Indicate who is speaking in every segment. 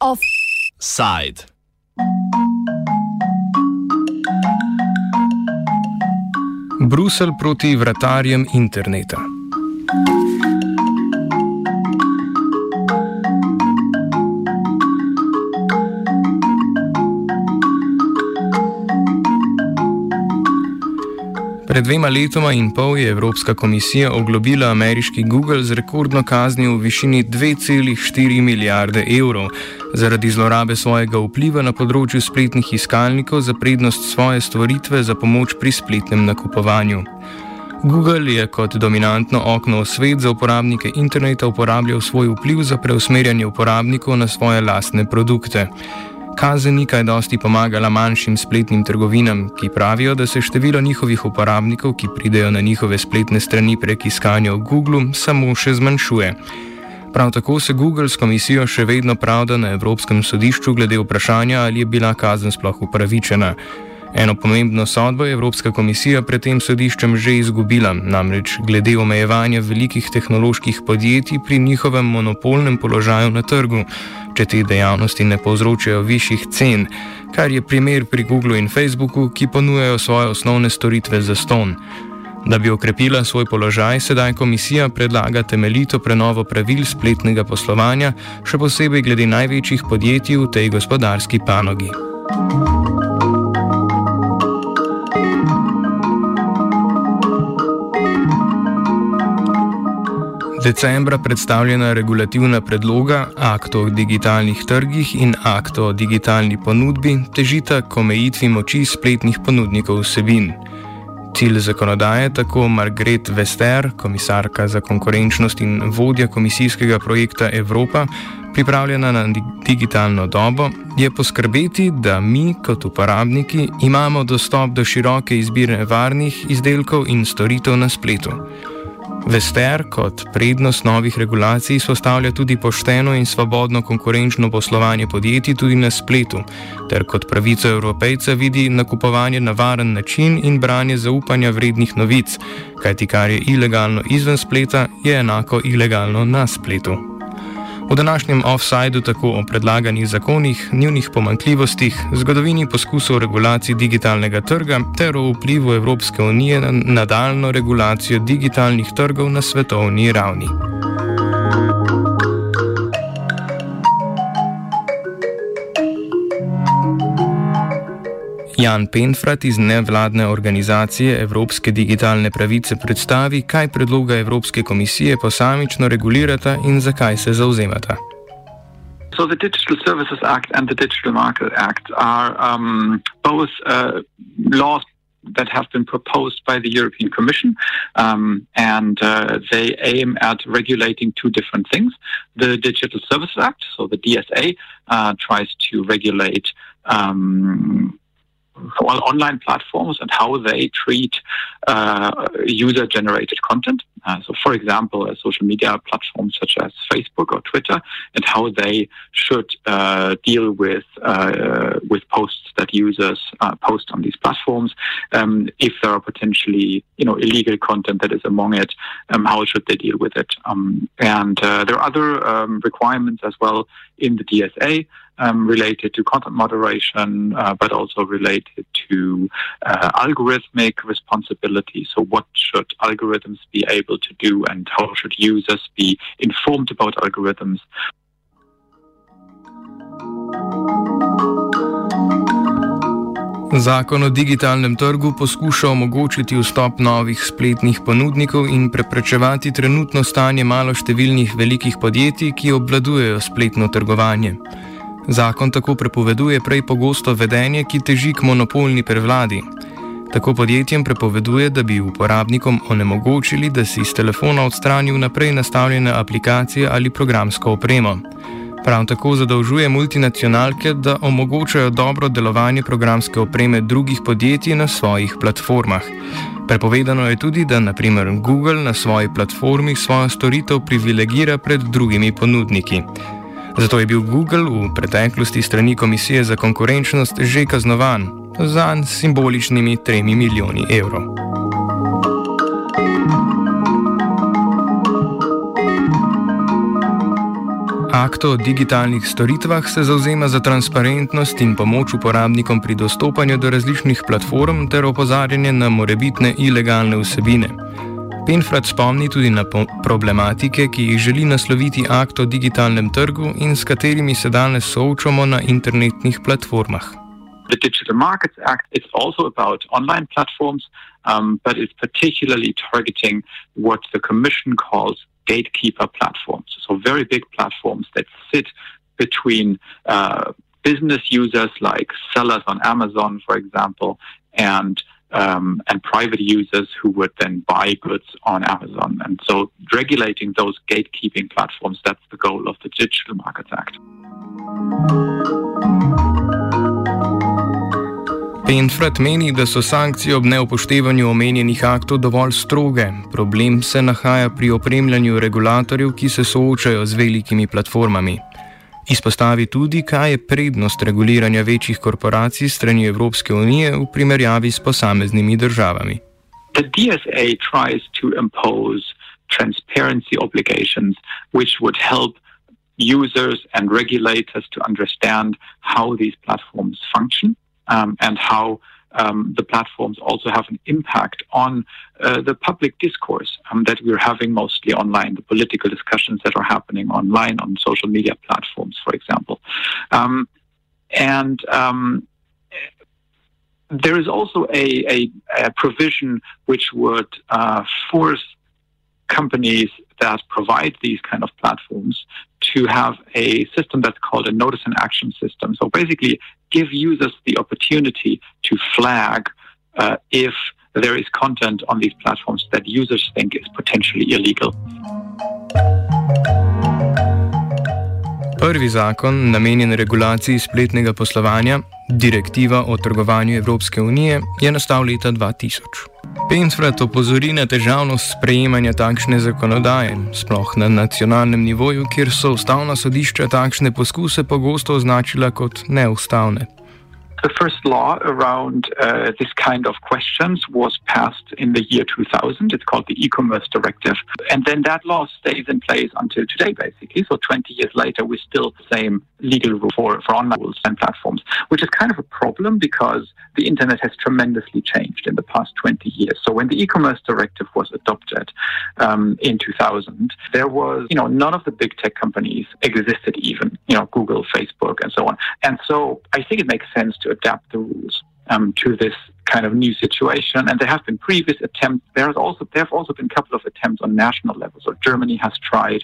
Speaker 1: Offside.
Speaker 2: Bruselj proti vratarjem interneta. Pred dvema letoma in pol je Evropska komisija oglobila ameriški Google z rekordno kaznijo v višini 2,4 milijarde evrov zaradi zlorabe svojega vpliva na področju spletnih iskalnikov za prednost svoje stvaritve za pomoč pri spletnem nakupovanju. Google je kot dominantno okno v svet za uporabnike interneta uporabljal svoj vpliv za preusmerjanje uporabnikov na svoje lastne produkte. Kazen ni kaj dosti pomagala manjšim spletnim trgovinam, ki pravijo, da se število njihovih uporabnikov, ki pridejo na njihove spletne strani prek iskanja v Google, samo še zmanjšuje. Prav tako se Google s komisijo še vedno pravda na Evropskem sodišču glede vprašanja, ali je bila kazen sploh upravičena. Eno pomembno sodbo je Evropska komisija pred tem sodiščem že izgubila, namreč glede omejevanja velikih tehnoloških podjetij pri njihovem monopolnem položaju na trgu, če te dejavnosti ne povzročajo višjih cen, kar je primer pri Googlu in Facebooku, ki ponujajo svoje osnovne storitve za ston. Da bi okrepila svoj položaj, sedaj komisija predlaga temeljito prenovo pravil spletnega poslovanja, še posebej glede največjih podjetij v tej gospodarski panogi. Decembra predstavljena regulativna predloga akt o digitalnih trgih in akt o digitalni ponudbi težita k omejitvi moči spletnih ponudnikov vsebin. Cilj zakonodaje tako Margret Vester, komisarka za konkurenčnost in vodja komisijskega projekta Evropa, pripravljena na digitalno dobo, je poskrbeti, da mi kot uporabniki imamo dostop do široke izbire varnih izdelkov in storitev na spletu. Vester kot prednost novih regulacij izpostavlja tudi pošteno in svobodno konkurenčno poslovanje podjetij tudi na spletu, ter kot pravico evropejca vidi nakupovanje na varen način in branje zaupanja vrednih novic, kajti kar je ilegalno izven spleta, je enako ilegalno na spletu. V današnjem offsajdu tako o predlaganih zakonih, njunih pomankljivostih, zgodovini poskusov regulacij digitalnega trga ter o vplivu Evropske unije na nadaljno regulacijo digitalnih trgov na svetovni ravni. Jan Penfrat iz nevladne organizacije Evropske digitalne pravice predstavi, kaj predloga Evropske komisije posamično regulirata in zakaj se zauzemata.
Speaker 3: So the Digital Services Act and the Digital Market Act are um, both uh, laws that have been proposed by the European Commission, um, and uh, they aim at regulating two different things. The Digital Services Act, so the DSA, uh, tries to regulate um, online platforms and how they treat uh, user generated content. Uh, so, for example, social media platforms such as Facebook or Twitter, and how they should uh, deal with uh, with posts that users uh, post on these platforms. Um, if there are potentially, you know, illegal content that is among it, um, how should they deal with it? Um, and uh, there are other um, requirements as well in the DSA um, related to content moderation, uh, but also related to uh, algorithmic responsibility. So, what should algorithms be able to do, and how should users be informed about algorithms?
Speaker 2: Zakon o digitalnem trgu poskuša omogočiti vstop novih spletnih ponudnikov in preprečevati trenutno stanje maloštevilnih velikih podjetij, ki obvladujejo spletno trgovanje. Zakon tako prepoveduje prej pogosto vedenje, ki teži k monopolni prevladi. Tako podjetjem prepoveduje, da bi uporabnikom onemogočili, da si iz telefona odstranijo naprej nastavljene aplikacije ali programsko opremo. Prav tako zadolžuje multinacionalke, da omogočajo dobro delovanje programske opreme drugih podjetij na svojih platformah. Prepovedano je tudi, da naprimer Google na svoji platformi svojo storitev privilegira pred drugimi ponudniki. Zato je bil Google v preteklosti strani Komisije za konkurenčnost že kaznovan. za simboličnimi 3 milijoni evrov. Akt o digitalnih storitvah se zauzema za transparentnost in pomoč uporabnikom pri dostopanju do različnih platform ter opozarjanje na morebitne ilegalne vsebine. Penfrat spomni tudi na problematike, ki jih želi nasloviti akt o digitalnem trgu in s katerimi se danes soočamo na internetnih platformah.
Speaker 3: The Digital Markets Act is also about online platforms, um, but it's particularly targeting what the Commission calls gatekeeper platforms. So, very big platforms that sit between uh, business users like sellers on Amazon, for example, and um, and private users who would then buy goods on Amazon. And so regulating those gatekeeping platforms, that's the goal of the Digital Markets Act.
Speaker 2: Penfred meni, da so sankcije ob neupoštevanju omenjenih aktov dovolj stroge. Problem se nahaja pri opremljanju regulatorjev, ki se soočajo z velikimi platformami. Izpostavi tudi, kaj je prednost reguliranja večjih korporacij strani Evropske unije v primerjavi s posameznimi državami.
Speaker 3: The DSA tries to impose transparency obligations, which would help users and regulators to understand how these platforms function um, and how um, the platforms also have an impact on uh, the public discourse um, that we're having mostly online, the political discussions that are happening online on social media platforms, for example. Um, and um, there is also a, a, a, provision which would uh, force companies that provide these kind of platforms to have a system that's called a notice and action system. So basically, give users the opportunity to flag uh, if there is content on these platforms that users think is potentially illegal.
Speaker 2: Prvi zakon, namenjen regulaciji spletnega poslovanja, direktiva o trgovanju Evropske unije, je nastal leta 2000. Pensfrat opozori na težavnost sprejemanja takšne zakonodaje, sploh na nacionalnem nivoju, kjer so ustavna sodišča takšne poskuse pogosto označila kot neustavne.
Speaker 3: The first law around uh, this kind of questions was passed in the year 2000. It's called the e-commerce directive. And then that law stays in place until today, basically. So 20 years later, we still the same legal rule for, for online rules and platforms, which is kind of a problem because the internet has tremendously changed in the past 20 years. So when the e-commerce directive was adopted um, in 2000, there was, you know, none of the big tech companies existed even, you know, Google, Facebook, and so on. And so I think it makes sense to adapt the rules um, to this kind of new situation. And there have been previous attempts. There has also there have also been a couple of attempts on national level. So Germany has tried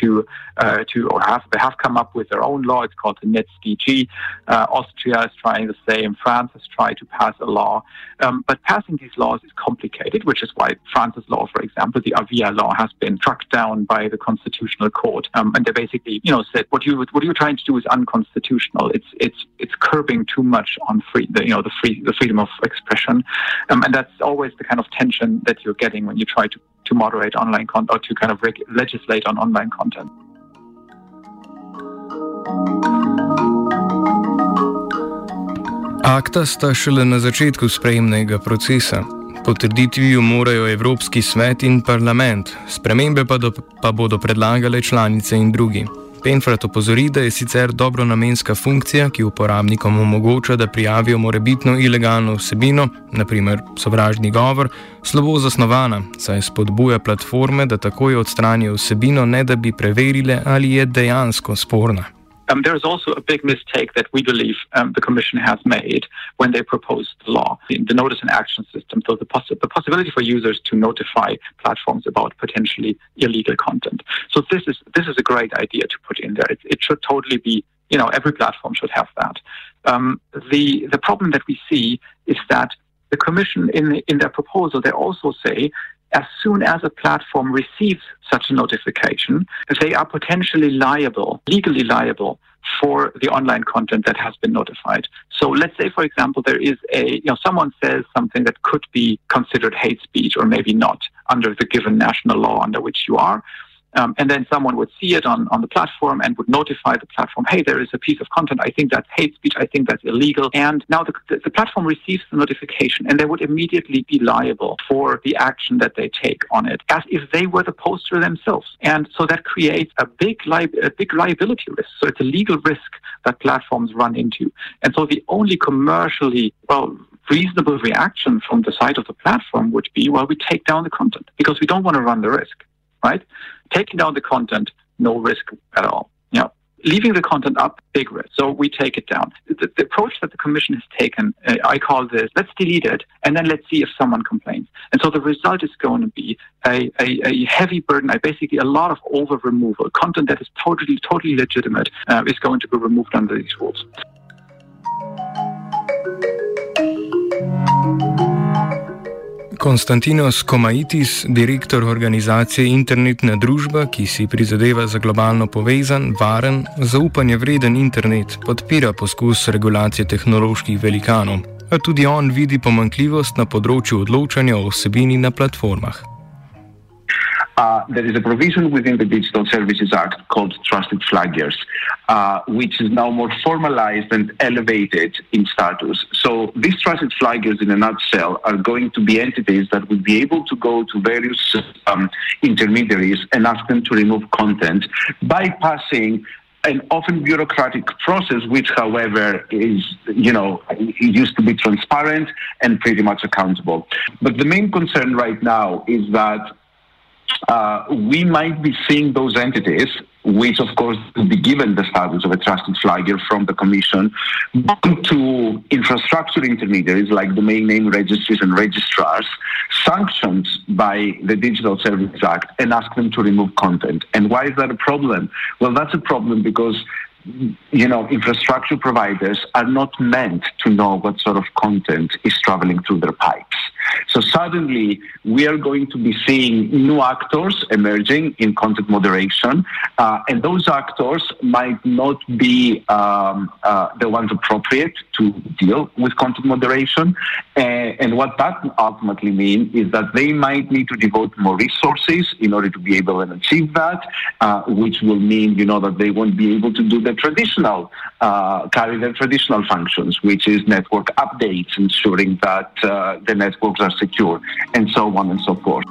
Speaker 3: to uh, to or have they have come up with their own law. It's called the NetzDG. Uh, Austria is trying the same. France has tried to pass a law, um, but passing these laws is complicated, which is why France's law, for example, the Avia law, has been struck down by the Constitutional Court. Um, and they basically, you know, said what you what you're trying to do is unconstitutional. It's it's it's curbing too much on free the you know the free the freedom of expression, um, and that's always the kind of tension that you're getting when you try to to moderate online content or to kind of reg- legislate on online content.
Speaker 2: Akta sta šele na začetku sprejemnega procesa. Potrditvi jo morajo Evropski svet in parlament, spremembe pa, do, pa bodo predlagale članice in drugi. Penfrat opozori, da je sicer dobro namenska funkcija, ki uporabnikom omogoča, da prijavijo morebitno ilegalno vsebino, naprimer sovražni govor, slabo zasnovana, saj spodbuja platforme, da takoj odstranijo vsebino, ne da bi preverile, ali je dejansko sporna.
Speaker 3: Um, there is also a big mistake that we believe um, the Commission has made when they proposed the law, the notice and action system. So the, poss- the possibility for users to notify platforms about potentially illegal content. So this is this is a great idea to put in there. It, it should totally be, you know, every platform should have that. Um, the the problem that we see is that the Commission in in their proposal they also say as soon as a platform receives such a notification, they are potentially liable, legally liable for the online content that has been notified. So let's say, for example, there is a, you know, someone says something that could be considered hate speech or maybe not under the given national law under which you are. Um, and then someone would see it on, on the platform and would notify the platform, hey, there is a piece of content. I think that's hate speech. I think that's illegal. And now the, the, the platform receives the notification and they would immediately be liable for the action that they take on it as if they were the poster themselves. And so that creates a big, li- a big liability risk. So it's a legal risk that platforms run into. And so the only commercially, well, reasonable reaction from the side of the platform would be, well, we take down the content because we don't want to run the risk, right? Taking down the content, no risk at all. You know, leaving the content up, big risk. So we take it down. The, the approach that the commission has taken, uh, I call this, let's delete it and then let's see if someone complains. And so the result is going to be a, a, a heavy burden, basically a lot of over removal. Content that is totally, totally legitimate uh, is going to be removed under these rules.
Speaker 2: Konstantinos Komaitis, direktor organizacije Internetna družba, ki si prizadeva za globalno povezan, varen, zaupanje vreden internet, podpira poskus regulacije tehnoloških velikanov, a tudi on vidi pomankljivost na področju odločanja o vsebini na platformah.
Speaker 4: Uh, there is a provision within the Digital Services Act called trusted flaggers, uh, which is now more formalized and elevated in status. So these trusted flaggers, in a nutshell, are going to be entities that will be able to go to various um, intermediaries and ask them to remove content, bypassing an often bureaucratic process, which, however, is, you know, used to be transparent and pretty much accountable. But the main concern right now is that uh, we might be seeing those entities, which of course will be given the status of a trusted flagger from the Commission, to infrastructure intermediaries like domain name registries and registrars, sanctioned by the Digital Services Act, and ask them to remove content. And why is that a problem? Well, that's a problem because you know, infrastructure providers are not meant to know what sort of content is traveling through their pipes. So suddenly we are going to be seeing new actors emerging in content moderation, uh, and those actors might not be um, uh, the ones appropriate to deal with content moderation. And, and what that ultimately means is that they might need to devote more resources in order to be able to achieve that, uh, which will mean, you know, that they won't be able to do the traditional, uh, carry the traditional functions, which is network updates, ensuring that uh, the networks are secure, and so on and so forth.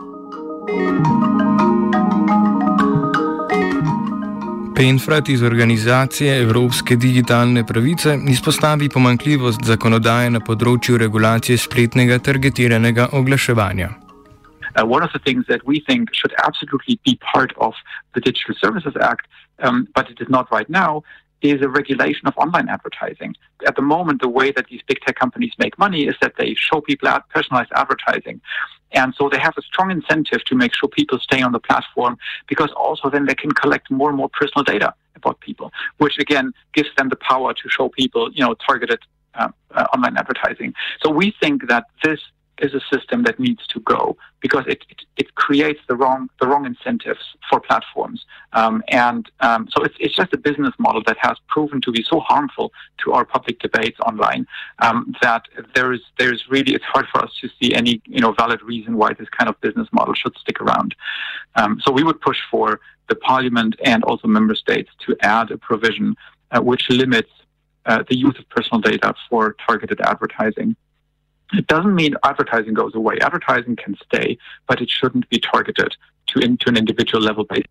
Speaker 2: Penfrat iz organizacije Evropske digitalne pravice izpostavi pomankljivost zakonodaje na področju regulacije spletnega targetiranega oglaševanja.
Speaker 3: Uh, one of the things that we think should absolutely be part of the Digital Services Act, um, but it is not right now, is a regulation of online advertising. At the moment, the way that these big tech companies make money is that they show people personalized advertising. And so they have a strong incentive to make sure people stay on the platform because also then they can collect more and more personal data about people, which again gives them the power to show people, you know, targeted uh, uh, online advertising. So we think that this is a system that needs to go because it, it, it creates the wrong the wrong incentives for platforms. Um, and um, so it's, it's just a business model that has proven to be so harmful to our public debates online um, that there is there's really it's hard for us to see any you know valid reason why this kind of business model should stick around. Um, so we would push for the parliament and also member states to add a provision uh, which limits uh, the use of personal data for targeted advertising. It doesn't mean advertising goes away. Advertising can stay, but it shouldn't be targeted to, in, to an individual level basis.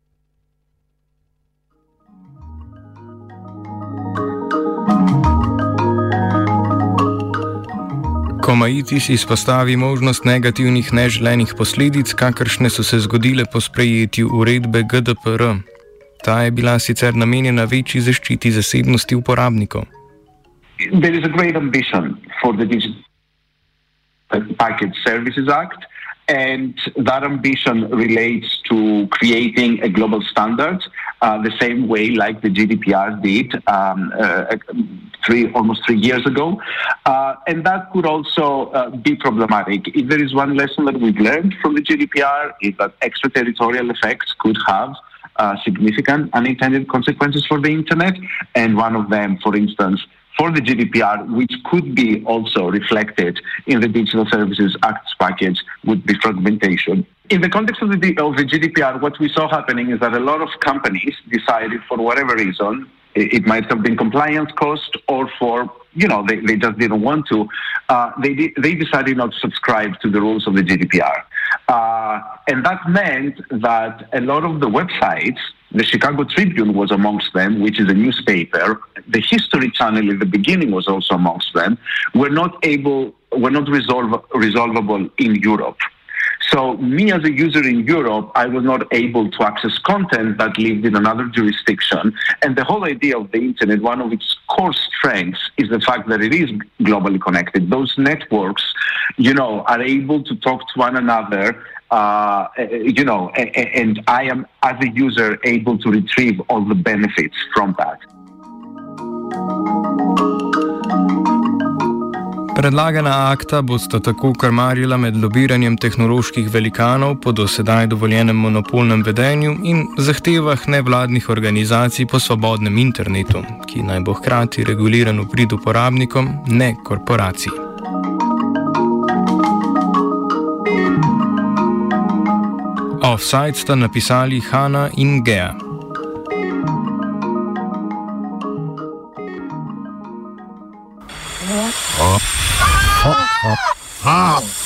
Speaker 2: Komaitis izpostavi možnost negativnih neželenih posledic, kakršne so se zgodile po sprejetju uredbe GDPR. Ta je bila sicer namenjena večji zaščiti zasebnosti uporabnikov.
Speaker 4: There is a great ambition for the digital Package Services Act. And that ambition relates to creating a global standard, uh, the same way like the GDPR did um, uh, three, almost three years ago. Uh, and that could also uh, be problematic. If there is one lesson that we've learned from the GDPR, is that extraterritorial effects could have uh, significant unintended consequences for the internet. And one of them, for instance, for the GDPR, which could be also reflected in the Digital Services Acts package, would be fragmentation. In the context of the, of the GDPR, what we saw happening is that a lot of companies decided, for whatever reason, it might have been compliance cost or for you know they, they just didn't want to uh, they they decided not to subscribe to the rules of the GDPR uh, and that meant that a lot of the websites the Chicago Tribune was amongst them, which is a newspaper. The History Channel in the beginning was also amongst them. Were not able, were not resolve, resolvable in Europe. So, me as a user in Europe, I was not able to access content that lived in another jurisdiction. And the whole idea of the internet, one of its core strengths, is the fact that it is globally connected. Those networks, you know, are able to talk to one another. Uh, you know, and I am, as a user, able to retrieve all the benefits from that.
Speaker 2: Predlagana akta bosta tako krmarila med lobiranjem tehnoloških velikanov po dosedaj dovoljenem monopolnem vedenju in zahtevah nevladnih organizacij po svobodnem internetu, ki naj bo hkrati reguliran v prid uporabnikom, ne korporacij. Offside sta napisali Hanna in Gea.
Speaker 1: Offside.